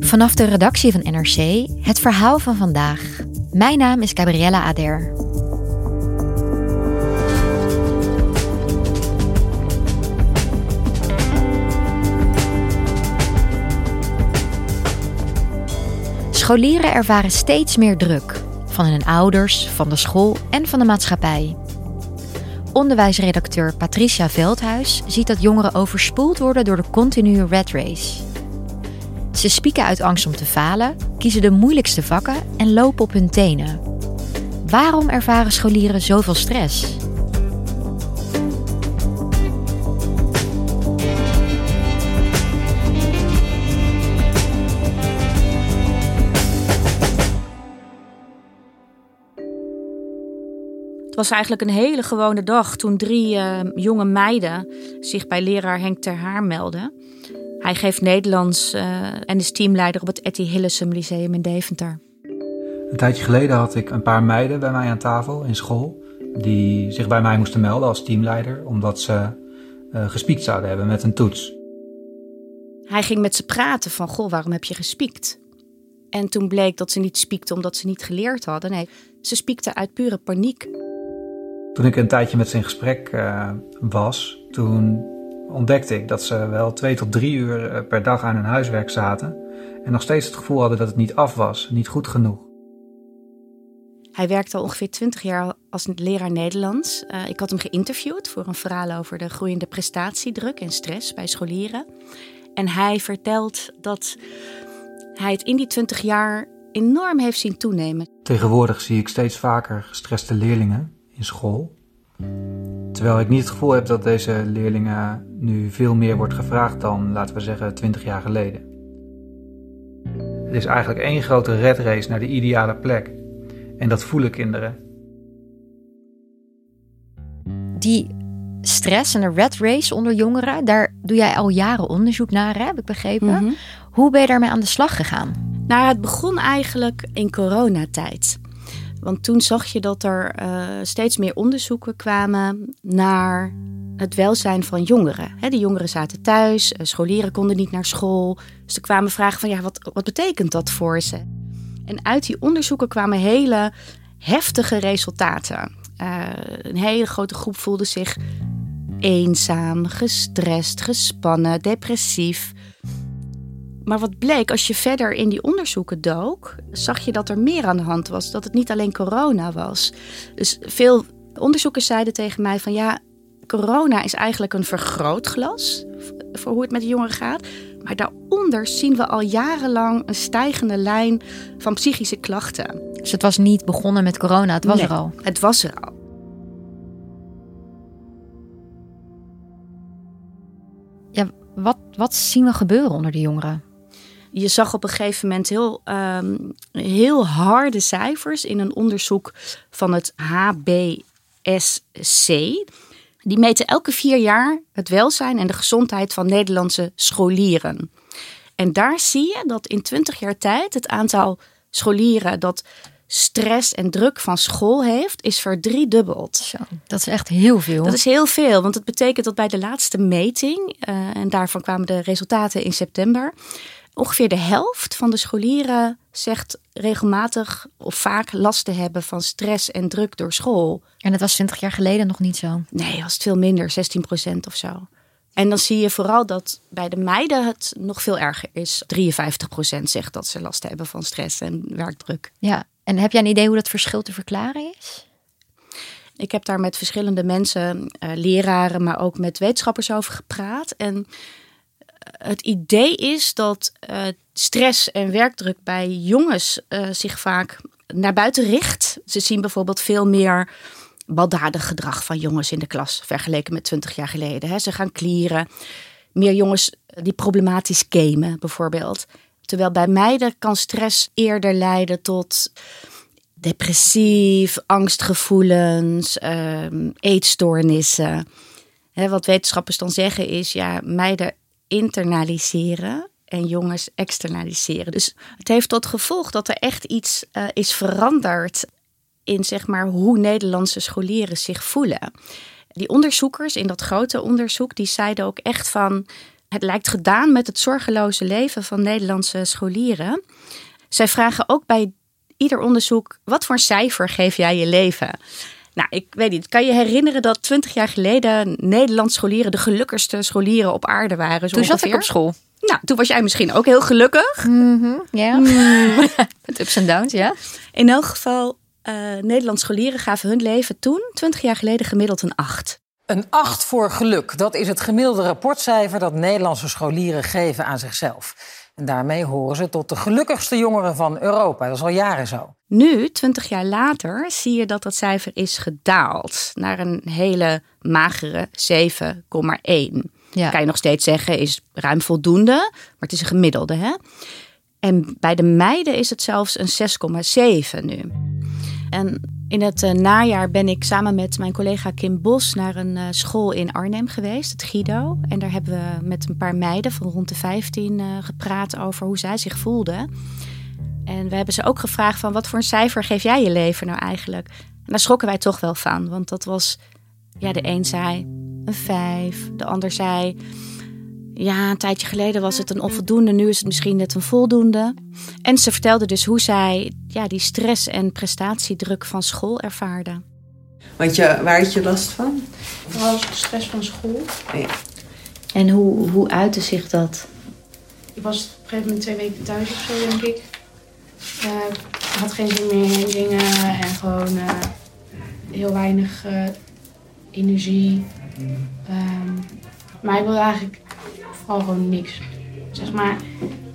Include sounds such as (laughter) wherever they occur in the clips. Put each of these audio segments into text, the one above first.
Vanaf de redactie van NRC het verhaal van vandaag. Mijn naam is Gabriella Ader. Scholieren ervaren steeds meer druk. Van hun ouders, van de school en van de maatschappij. Onderwijsredacteur Patricia Veldhuis ziet dat jongeren overspoeld worden door de continue red race. Ze spieken uit angst om te falen, kiezen de moeilijkste vakken en lopen op hun tenen. Waarom ervaren scholieren zoveel stress? Het was eigenlijk een hele gewone dag toen drie uh, jonge meiden zich bij leraar Henk Ter Haar melden. Hij geeft Nederlands uh, en is teamleider op het Etty Hillesum Lyceum in Deventer. Een tijdje geleden had ik een paar meiden bij mij aan tafel in school. Die zich bij mij moesten melden als teamleider, omdat ze uh, gespiekt zouden hebben met een toets. Hij ging met ze praten van, goh, waarom heb je gespiekt? En toen bleek dat ze niet spiekten omdat ze niet geleerd hadden. Nee, ze spiekten uit pure paniek. Toen ik een tijdje met ze in gesprek uh, was, toen ontdekte ik dat ze wel twee tot drie uur per dag aan hun huiswerk zaten en nog steeds het gevoel hadden dat het niet af was, niet goed genoeg. Hij werkte al ongeveer twintig jaar als leraar Nederlands. Uh, ik had hem geïnterviewd voor een verhaal over de groeiende prestatiedruk en stress bij scholieren. En hij vertelt dat hij het in die twintig jaar enorm heeft zien toenemen. Tegenwoordig zie ik steeds vaker gestreste leerlingen in school. Terwijl ik niet het gevoel heb dat deze leerlingen nu veel meer wordt gevraagd dan, laten we zeggen, 20 jaar geleden. Het is eigenlijk één grote red race naar de ideale plek. En dat voelen kinderen. Die stress en de red race onder jongeren, daar doe jij al jaren onderzoek naar, hè, heb ik begrepen. Mm -hmm. Hoe ben je daarmee aan de slag gegaan? Nou, het begon eigenlijk in coronatijd. Want toen zag je dat er uh, steeds meer onderzoeken kwamen naar het welzijn van jongeren. De jongeren zaten thuis, scholieren konden niet naar school. Dus er kwamen vragen van, ja, wat, wat betekent dat voor ze? En uit die onderzoeken kwamen hele heftige resultaten. Uh, een hele grote groep voelde zich eenzaam, gestrest, gespannen, depressief. Maar wat bleek, als je verder in die onderzoeken dook, zag je dat er meer aan de hand was. Dat het niet alleen corona was. Dus veel onderzoekers zeiden tegen mij van ja, corona is eigenlijk een vergrootglas voor hoe het met de jongeren gaat. Maar daaronder zien we al jarenlang een stijgende lijn van psychische klachten. Dus het was niet begonnen met corona, het was nee, er al. Het was er al. Ja, wat, wat zien we gebeuren onder de jongeren? Je zag op een gegeven moment heel, um, heel harde cijfers in een onderzoek van het HBSC. Die meten elke vier jaar het welzijn en de gezondheid van Nederlandse scholieren. En daar zie je dat in 20 jaar tijd het aantal scholieren dat stress en druk van school heeft, is verdriedubbeld. Zo, dat is echt heel veel. Dat is heel veel, want het betekent dat bij de laatste meting, uh, en daarvan kwamen de resultaten in september, ongeveer de helft van de scholieren zegt regelmatig of vaak last te hebben van stress en druk door school. En dat was 20 jaar geleden nog niet zo? Nee, was het veel minder, 16 procent of zo. En dan zie je vooral dat bij de meiden het nog veel erger is. 53% zegt dat ze last hebben van stress en werkdruk. Ja, en heb jij een idee hoe dat verschil te verklaren is? Ik heb daar met verschillende mensen, uh, leraren, maar ook met wetenschappers over gepraat. En het idee is dat uh, stress en werkdruk bij jongens uh, zich vaak naar buiten richt. Ze zien bijvoorbeeld veel meer baldadig gedrag van jongens in de klas vergeleken met 20 jaar geleden. Hè. Ze gaan klieren. Meer jongens die problematisch gamen, bijvoorbeeld. Terwijl bij meiden kan stress eerder leiden tot depressief, angstgevoelens, um, eetstoornissen. wat wetenschappers dan zeggen is, ja, meiden internaliseren en jongens externaliseren. Dus het heeft tot gevolg dat er echt iets uh, is veranderd in zeg maar, hoe Nederlandse scholieren zich voelen. Die onderzoekers in dat grote onderzoek, die zeiden ook echt van... het lijkt gedaan met het zorgeloze leven van Nederlandse scholieren. Zij vragen ook bij ieder onderzoek, wat voor cijfer geef jij je leven? Nou, ik weet niet. Kan je herinneren dat twintig jaar geleden Nederlandse scholieren de gelukkigste scholieren op aarde waren? Zo Toen zat ik op school. Nou, toen was jij misschien ook heel gelukkig. Mm ja. Mm. (laughs) Met ups en downs, ja. In elk geval, uh, Nederlandse scholieren gaven hun leven toen, 20 jaar geleden, gemiddeld een 8. Een 8 voor geluk. Dat is het gemiddelde rapportcijfer dat Nederlandse scholieren geven aan zichzelf. En daarmee horen ze tot de gelukkigste jongeren van Europa. Dat is al jaren zo. Nu, 20 jaar later, zie je dat dat cijfer is gedaald naar een hele magere 7,1. Ja. Kan je nog steeds zeggen, is ruim voldoende, maar het is een gemiddelde. Hè? En bij de meiden is het zelfs een 6,7 nu. En in het uh, najaar ben ik samen met mijn collega Kim Bos naar een uh, school in Arnhem geweest, het Guido. En daar hebben we met een paar meiden van rond de 15 uh, eh, gepraat over hoe zij zich voelden. En we hebben ze ook gevraagd van wat voor een cijfer geef jij je leven nou eigenlijk? En daar schrokken wij toch wel van, want dat was, ja, de een zei een 5, de ander zei ja, een tijdje geleden was het een onvoldoende, nu is het misschien net een voldoende. En ze vertelde dus hoe zij ja, die stress en prestatiedruk van school ervaarde. Want je, waar had je last van? Vooral stress van school. Ja. En hoe, hoe uitte zich dat? Ik was op een gegeven moment twee weken thuis of zo, denk ik. Ik had geen zin meer in dingen en gewoon uh, heel weinig uh, energie. Um, maar ik wilde eigenlijk vooral gewoon niks. Zeg maar,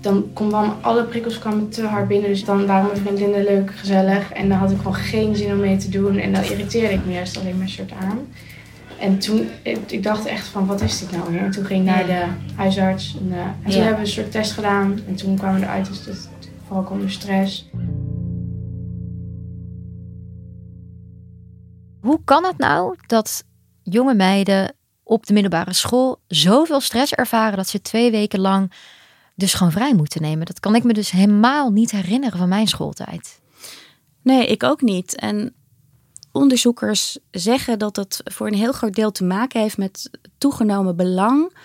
dan kwam alle prikkels kwamen te hard binnen. Dus dan waren mijn vriendinnen leuk, gezellig. En dan had ik gewoon geen zin om mee te doen. En dan irriteerde ik me juist alleen maar soort aan. En toen, ik, dacht echt van, wat is dit nou weer? En toen ging ik naar de huisarts. En, uh, en toen hebben we een soort test gedaan. En toen kwamen we eruit dat vooral onder stress. Hoe kan het nou dat jonge meiden op de middelbare school zoveel stress ervaren dat ze twee weken lang dus gewoon vrij moeten nemen. Dat kan ik me dus helemaal niet herinneren van mijn schooltijd. Nee, ik ook niet. En onderzoekers zeggen dat het voor een heel groot deel te maken heeft met toegenomen belang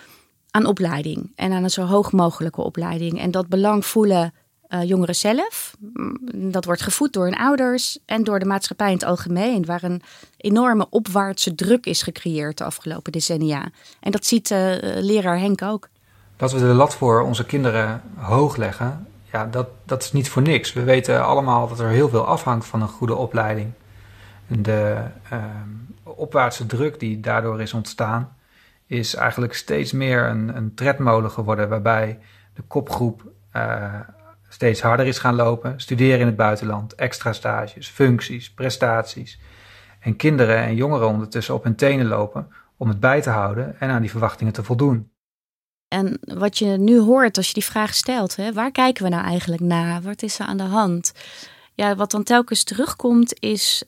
aan opleiding en aan een zo hoog mogelijke opleiding. En dat belang voelen uh, jongeren zelf. Mm, dat wordt gevoed door hun ouders en door de maatschappij in het algemeen, waar een enorme opwaartse druk is gecreëerd de afgelopen decennia. En dat ziet uh, leraar Henk ook. Dat we de lat voor onze kinderen hoog leggen, ja, dat, dat is niet voor niks. We weten allemaal dat er heel veel afhangt van een goede opleiding. De uh, opwaartse druk die daardoor is ontstaan, is eigenlijk steeds meer een, een tredmolen geworden, waarbij de kopgroep uh, steeds harder is gaan lopen, studeren in het buitenland, extra stages, functies, prestaties. En kinderen en jongeren ondertussen op hun tenen lopen om het bij te houden en aan die verwachtingen te voldoen. En wat je nu hoort als je die vraag stelt, hè, waar kijken we nou eigenlijk naar? Wat is er aan de hand? Ja, wat dan telkens terugkomt is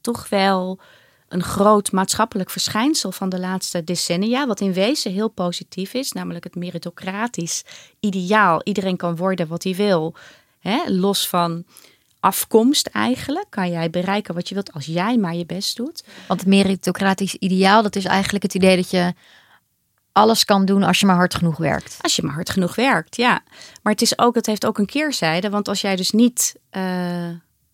toch wel een groot maatschappelijk verschijnsel van de laatste decennia, wat in wezen heel positief is, namelijk het meritocratisch ideaal. Iedereen kan worden wat hij wil, hè? los van afkomst eigenlijk. Kan jij bereiken wat je wilt als jij maar je best doet. Want het meritocratisch ideaal, dat is eigenlijk het idee dat je alles kan doen als je maar hard genoeg werkt. Als je maar hard genoeg werkt, ja. Maar het, is ook, het heeft ook een keerzijde, want als jij dus niet uh,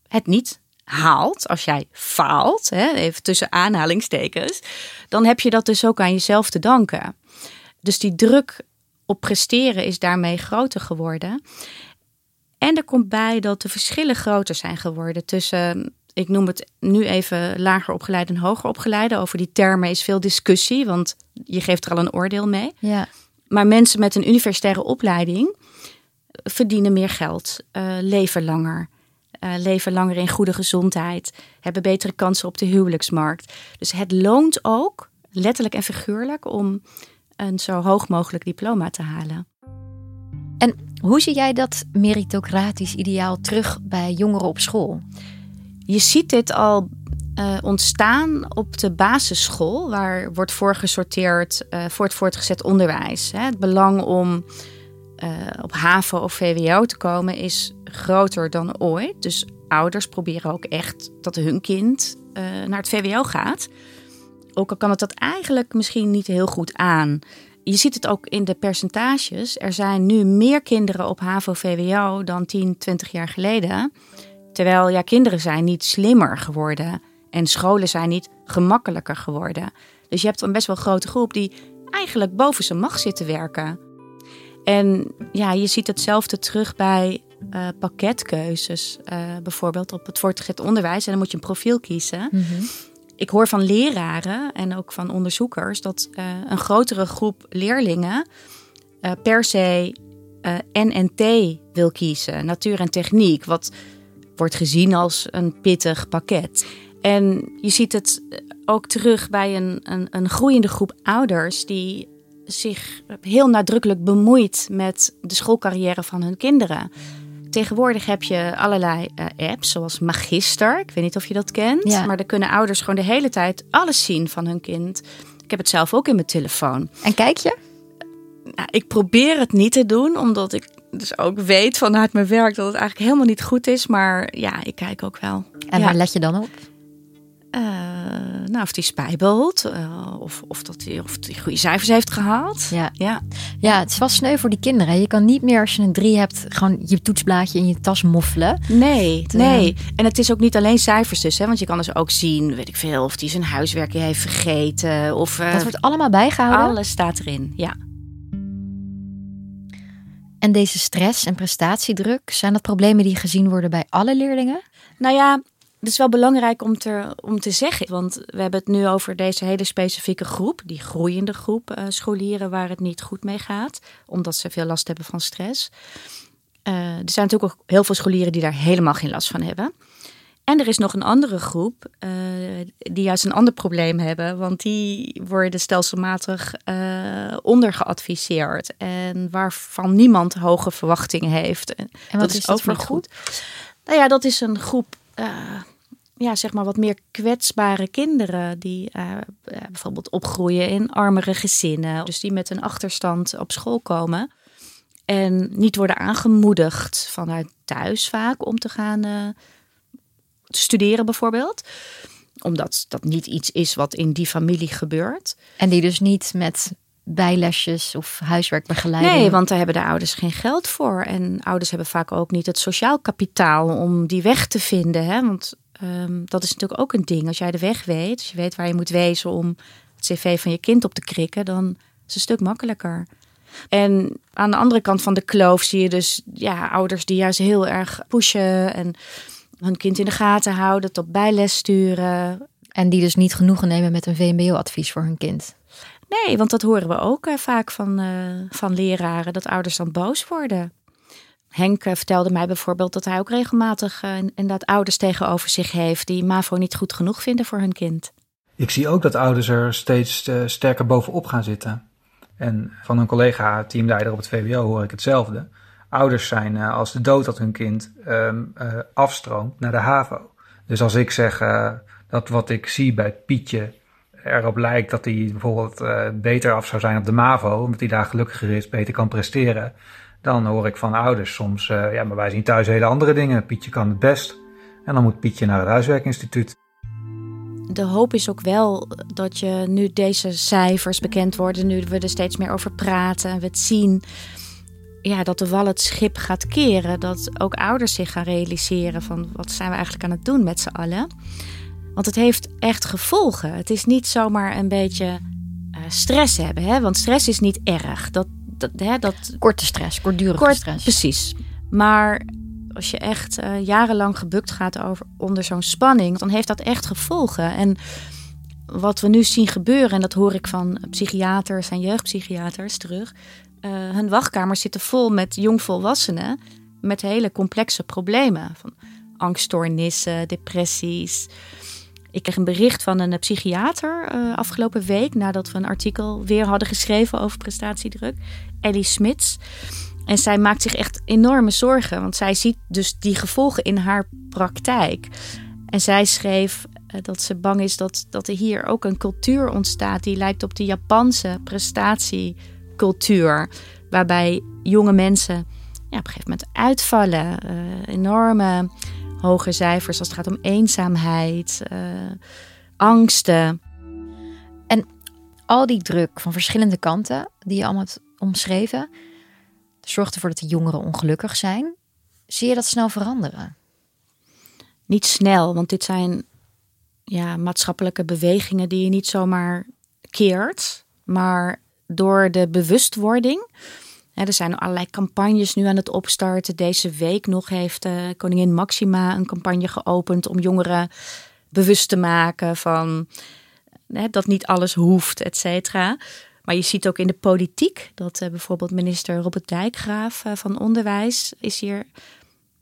het niet haalt, als jij faalt, hè, even tussen aanhalingstekens, dan heb je dat dus ook aan jezelf te danken. Dus die druk op presteren is daarmee groter geworden. En er komt bij dat de verschillen groter zijn geworden tussen, ik noem het nu even lager opgeleide en hoger opgeleide. Over die termen is veel discussie, want je geeft er al een oordeel mee. Ja. Maar mensen met een universitaire opleiding verdienen meer geld, uh, leven langer. Uh, leven langer in goede gezondheid, hebben betere kansen op de huwelijksmarkt. Dus het loont ook, letterlijk en figuurlijk, om een zo hoog mogelijk diploma te halen. En hoe zie jij dat meritocratisch ideaal terug bij jongeren op school? Je ziet dit al uh, ontstaan op de basisschool, waar wordt voorgesorteerd uh, voor het voortgezet onderwijs. Hè. Het belang om uh, op HAVO of VWO te komen is groter dan ooit. Dus ouders proberen ook echt dat hun kind naar het VWO gaat. Ook al kan het dat eigenlijk misschien niet heel goed aan. Je ziet het ook in de percentages. Er zijn nu meer kinderen op HAVO-VWO dan 10, 20 jaar geleden. Terwijl ja, kinderen zijn niet slimmer geworden en scholen zijn niet gemakkelijker geworden. Dus je hebt een best wel grote groep die eigenlijk boven zijn macht zit te werken. En ja, je ziet hetzelfde terug bij uh, pakketkeuzes. Uh, bijvoorbeeld op het voortgezet onderwijs. En dan moet je een profiel kiezen. Mm -hmm. Ik hoor van leraren en ook van onderzoekers dat uh, een grotere groep leerlingen per se NNT wil kiezen. Natuur en techniek. Wat wordt gezien als een pittig pakket. En je ziet het ook terug bij een, een, een groeiende groep ouders die zich heel nadrukkelijk bemoeit met de schoolcarrière van hun kinderen. Tegenwoordig heb je allerlei uh, apps, zoals Magister. Ik weet niet of je dat kent. Ja. Maar daar kunnen ouders gewoon de hele tijd alles zien van hun kind. Ik heb het zelf ook in mijn telefoon. En kijk je? Nou, ik probeer het niet te doen, omdat ik dus ook weet vanuit mijn werk dat het eigenlijk helemaal niet goed is. Maar ja, ik kijk ook wel. En ja. waar let je dan op? Uh, nou, of die spijbelt, uh, of, of, dat die, of die goede cijfers heeft gehaald. Ja. Ja. ja, het is wel sneu voor die kinderen. Je kan niet meer als je een drie hebt, gewoon je toetsblaadje in je tas moffelen. Nee, nee. En het is ook niet alleen cijfers dus, hè, want je kan dus ook zien, weet ik veel, of die zijn huiswerk heeft vergeten. Of, uh, dat wordt allemaal bijgehouden? Alles staat erin, ja. En deze stress en prestatiedruk, zijn dat problemen die gezien worden bij alle leerlingen? Nou ja, het is wel belangrijk om te, om te zeggen, want we hebben het nu over deze hele specifieke groep, die groeiende groep uh, scholieren waar het niet goed mee gaat, omdat ze veel last hebben van stress. Uh, er zijn natuurlijk ook heel veel scholieren die daar helemaal geen last van hebben. En er is nog een andere groep uh, die juist een ander probleem hebben, want die worden stelselmatig ondergeadviseerd en waarvan niemand hoge verwachtingen heeft. En wat dat is, is goed. Nou ja, dat is een groep ja, zeg maar wat meer kwetsbare kinderen die uh, bijvoorbeeld opgroeien in armere gezinnen. Dus die met een achterstand op school komen. En niet worden aangemoedigd vanuit thuis vaak om te gaan uh, studeren bijvoorbeeld. Omdat dat niet iets is wat in die familie gebeurt. En die dus niet met bijlesjes of huiswerkbegeleiding. Nee, want daar hebben de ouders geen geld voor. En ouders hebben vaak ook niet het sociaal kapitaal om die weg te vinden. Hè? Want um, dat is natuurlijk ook een ding. Als jij de weg weet, als je weet waar je moet wezen om het cv van je kind op te krikken, dan is het een stuk makkelijker. En aan de andere kant van de kloof zie je dus ja, ouders die juist heel erg pushen en hun kind in de gaten houden, tot bijles sturen. En die dus niet genoegen nemen met een VMBO-advies voor hun kind. Nee, want dat horen we ook uh, vaak van, uh, van leraren, dat ouders dan boos worden. Henk uh, vertelde mij bijvoorbeeld dat hij ook regelmatig inderdaad ouders tegenover zich heeft die MAVO niet goed genoeg vinden voor hun kind. Ik zie ook dat ouders er steeds sterker bovenop gaan zitten. En van een collega, teamleider op het VWO, hoor ik hetzelfde. Ouders zijn als de dood dat hun kind um, afstroomt naar de HAVO. Dus als ik zeg dat wat ik zie bij Pietje erop lijkt dat hij bijvoorbeeld uh, beter af zou zijn op de MAVO, omdat hij daar gelukkiger is, beter kan presteren, dan hoor ik van ouders soms, uh, ja, maar wij zien thuis hele andere dingen. Pietje kan het best. En dan moet Pietje naar het huiswerkinstituut. De hoop is ook wel dat je nu deze cijfers bekend worden, nu we er steeds meer over praten en we het zien, ja, dat de wal het schip gaat keren. Dat ook ouders zich gaan realiseren van wat zijn we eigenlijk aan het doen met z'n allen. Want het heeft echt gevolgen. Het is niet zomaar een beetje uh, stress hebben. Hè? Want stress is niet erg. Dat, dat, hè, dat... Korte stress, kortdurige Kort, stress. Precies. Maar als je echt uh, jarenlang gebukt gaat over, onder zo'n spanning, dan heeft dat echt gevolgen. En wat we nu zien gebeuren, en dat hoor ik van psychiaters en jeugdpsychiaters terug. Uh, hun wachtkamers zitten vol met jongvolwassenen met hele complexe problemen. Van angststoornissen, depressies. Ik kreeg een bericht van een psychiater uh, afgelopen week nadat we een artikel weer hadden geschreven over prestatiedruk. Ellie Smits. En zij maakt zich echt enorme zorgen, want zij ziet dus die gevolgen in haar praktijk. En zij schreef uh, dat ze bang is dat, dat er hier ook een cultuur ontstaat die lijkt op de Japanse prestatiecultuur. Waarbij jonge mensen ja, op een gegeven moment uitvallen. Enorme hoge cijfers als het gaat om eenzaamheid, uh, angsten. En al die druk van verschillende kanten die je allemaal hebt omschreven, zorgt ervoor dat de jongeren ongelukkig zijn. Zie je dat snel veranderen? Niet snel, want dit zijn ja, maatschappelijke bewegingen die je niet zomaar keert. Maar door de bewustwording. Er zijn allerlei campagnes nu aan het opstarten. Deze week nog heeft uh, koningin Maxima een campagne geopend om jongeren bewust te maken van dat niet alles hoeft, et cetera. Maar je ziet ook in de politiek dat uh, bijvoorbeeld minister Robert Dijkgraaf uh, van Onderwijs is hier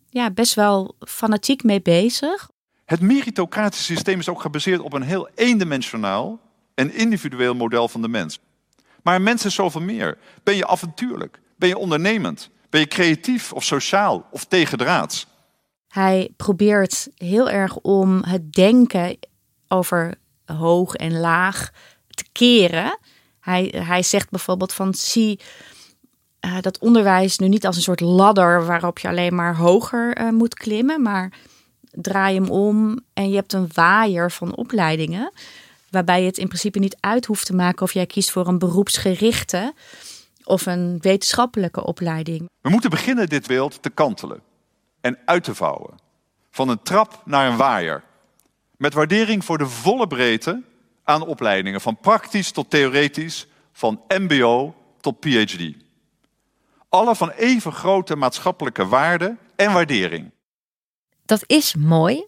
ja, best wel fanatiek mee bezig. Het meritocratische systeem is ook gebaseerd op een heel eendimensionaal en individueel model van de mens. Maar een mens is zoveel meer. Ben je avontuurlijk? Ben je ondernemend? Ben je creatief of sociaal of tegendraads? Hij probeert heel erg om het denken over hoog en laag te keren. Hij, hij zegt bijvoorbeeld van zie uh, dat onderwijs nu niet als een soort ladder waarop je alleen maar hoger uh, moet klimmen, maar draai hem om en je hebt een waaier van opleidingen. Waarbij je het in principe niet uit hoeft te maken of jij kiest voor een beroepsgerichte of een wetenschappelijke opleiding. We moeten beginnen dit beeld te kantelen en uit te vouwen. Van een trap naar een waaier. Met waardering voor de volle breedte aan opleidingen, van praktisch tot theoretisch, van MBO tot PhD. Alle van even grote maatschappelijke waarde en waardering. Dat is mooi,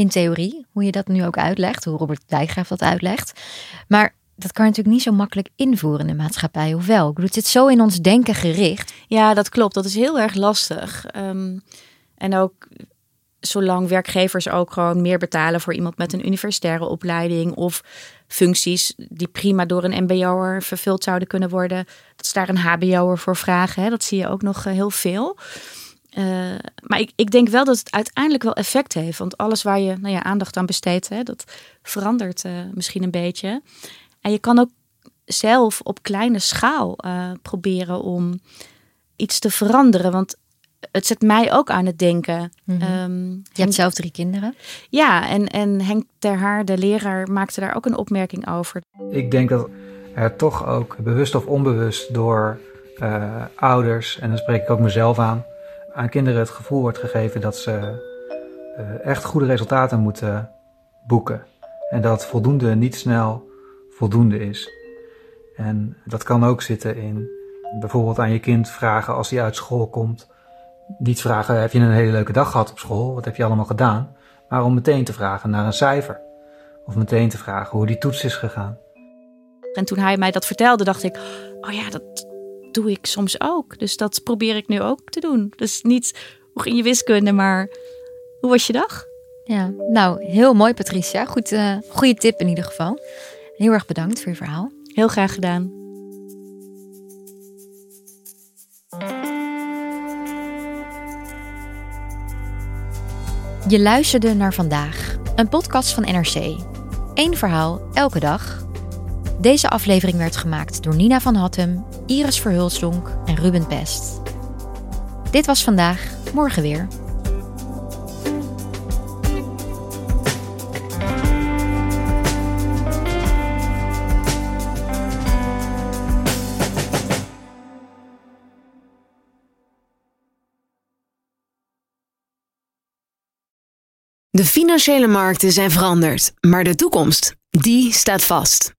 in theorie, hoe je dat nu ook uitlegt, hoe Robert Dijkgraaf dat uitlegt. Maar dat kan je natuurlijk niet zo makkelijk invoeren in de maatschappij, of wel? Ik bedoel, het zit zo in ons denken gericht. Ja, dat klopt. Dat is heel erg lastig. Um, en ook zolang werkgevers ook gewoon meer betalen voor iemand met een universitaire opleiding of functies die prima door een MBO'er vervuld zouden kunnen worden, dat is daar een HBO'er voor vragen. Hè? Dat zie je ook nog heel veel. Uh, maar ik, ik denk wel dat het uiteindelijk wel effect heeft. Want alles waar je nou ja, aandacht aan besteedt, hè, dat verandert uh, misschien een beetje. En je kan ook zelf op kleine schaal uh, proberen om iets te veranderen. Want het zet mij ook aan het denken. Mm -hmm. um, je hebt zelf drie kinderen. Ja, en, en Henk ter Haar, de leraar, maakte daar ook een opmerking over. Ik denk dat er toch ook bewust of onbewust door uh, ouders, en dan spreek ik ook mezelf aan, aan kinderen het gevoel wordt gegeven dat ze uh, echt goede resultaten moeten boeken. En dat voldoende niet snel voldoende is. En dat kan ook zitten in bijvoorbeeld aan je kind vragen als hij uit school komt niet vragen, heb je een hele leuke dag gehad op school? Wat heb je allemaal gedaan? Maar om meteen te vragen naar een cijfer. Of meteen te vragen hoe die toets is gegaan. En toen hij mij dat vertelde, dacht ik: Oh ja, dat doe ik soms ook. Dus dat probeer ik nu ook te doen. Dus niet hoe ging je wiskunde, maar hoe was je dag? Ja, nou, heel mooi, Patricia. Goed, uh, goede tip in ieder geval. Heel erg bedankt voor je verhaal. Heel graag gedaan. Je luisterde naar vandaag, een podcast van NRC. Eén verhaal, elke dag. Deze aflevering werd gemaakt door Nina van Hattem, Iris Verhulsdonk en Ruben Pest. Dit was vandaag, morgen weer. De financiële markten zijn veranderd, maar de toekomst, die staat vast.